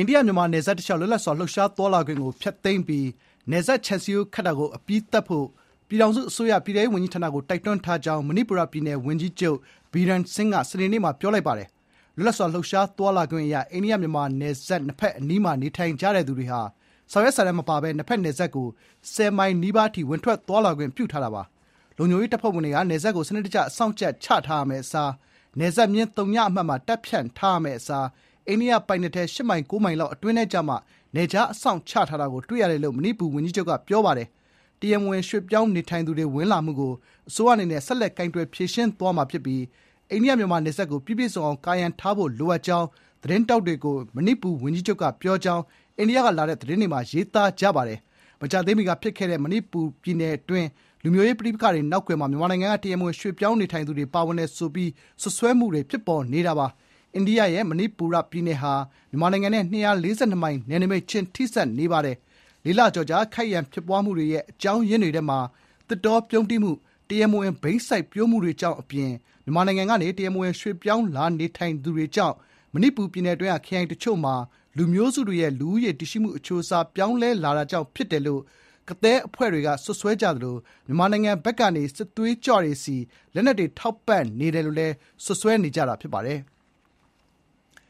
အိန္ဒိယ-မြန်မာနယ်စပ်တလျှောက် လွတ်လပ်စွာလှုပ်ရှားသွားလာခွင့်ကို ဖျက်သိမ်းပြီး နယ်စပ်ခြံစည်းရိုးခတ်တာကို အပြီးသတ်ဖို့ ပြည်ထောင်စုအစိုးရ ပြည်ထဲရေးဝန်ကြီးဌာနကို တိုက်တွန်းထားကြောင်း မဏိပူရပြည်နယ် ဝန်ကြီးချုပ် Biren Singh က စနေနေ့မှာ ပြောလိုက်ပါတယ်။လွတ်လပ်စွာ လှုပ်ရှားသွားလာခွင့်အရ အိန္ဒိယ-မြန်မာနယ်စပ် နှစ်ဘက်အနီးမှာ နေထိုင်ကြတဲ့သူတွေဟာ စာရွက်စာတမ်းမပါဘဲ နှစ်ဘက်နယ်စပ်ကို ၁၀ မိုင်နီးပါးအထိ ဝင်ထွက်သွားလာခွင့် ပြုထားတာပါ။လုံခြုံရေးတပ်ဖွဲ့ဝင်တွေက နယ်စပ်ကို စနစ်တကျစောင့်ကြပ်ချထားရမယ့်အစား နယ်စပ်မျဉ်းသုညအမှတ်မှာ တပ်ဖြန့်ထားရမယ့်အစား အိန္ဒိယပိုင်နက်ထဲ၈မိုင်၉မိုင်လောက်အတွင်းထဲကျမှနယ်ခြားအစောင့်ချထားတာကိုတွေ့ရတယ်လို့မဏိပူဝန်ကြီးချုပ်ကပြောပါတယ်။တရားမဝင်ရွှေ့ပြောင်းနေထိုင်သူတွေဝင်လာမှုကိုအစိုးရအနေနဲ့ဆက်လက်ကိုင်တွယ်ဖြေရှင်းသွားမှာဖြစ်ပြီးအိန္ဒိယမြန်မာနယ်စပ်ကိုပြည့်ပြည့်စုံအောင်ကာရံထားဖို့လိုအပ်ကြောင်းသတင်းတောက်တွေကိုမဏိပူဝန်ကြီးချုပ်ကပြောကြောင်းအိန္ဒိယကလာတဲ့သတင်းတွေမှာရေးသားကြပါတယ်။မကြသေးမီကဖြစ်ခဲ့တဲ့မဏိပူပြည်နယ်အတွင်းလူမျိုးရေးပဋိပက္ခတွေနောက်ကွယ်မှာမြန်မာနိုင်ငံကတရားမဝင်ရွှေ့ပြောင်းနေထိုင်သူတွေပါဝင်တယ်ဆိုပြီးဆွဆွဲမှုတွေဖြစ်ပေါ်နေတာပါ။ အိန္ဒိယရဲ့ မဏိပူရပြည်နယ်ဟာ မြန်မာနိုင်ငံနဲ့242မိုင် နယ်နိမိတ်ချင်း ထိစပ်နေပါတယ်။လေးလကျော်ကြာ ခိုက်ရန်ဖြစ်ပွားမှုတွေရဲ့ အကြောင်းရင်းတွေထဲမှာတစ်တော်ပြုံးတိမှု တရားမဝင် ဘိန်းစိုက်ပြိုးမှုတွေကြောင့်အပြင် မြန်မာနိုင်ငံကနေ တရားမဝင် ရွှေ့ပြောင်းလာနေထိုင်သူတွေကြောင့် မဏိပူပြည်နယ်တွင်းက ခရိုင်တချို့မှာ လူမျိုးစုတွေရဲ့ လူဦးရေတည်ရှိမှု အချိုးအစား ပြောင်းလဲလာတာကြောင့် ဖြစ်တယ်လို့ ကသည်းအဖွဲ့တွေကဆွဆွဲကြသလို မြန်မာနိုင်ငံဘက်ကနေ စစ်သွေးကြွတွေစီလက်နက်တွေ ထောက်ပံ့နေတယ်လို့လည်းဆွဆွဲနေကြတာ ဖြစ်ပါတယ်။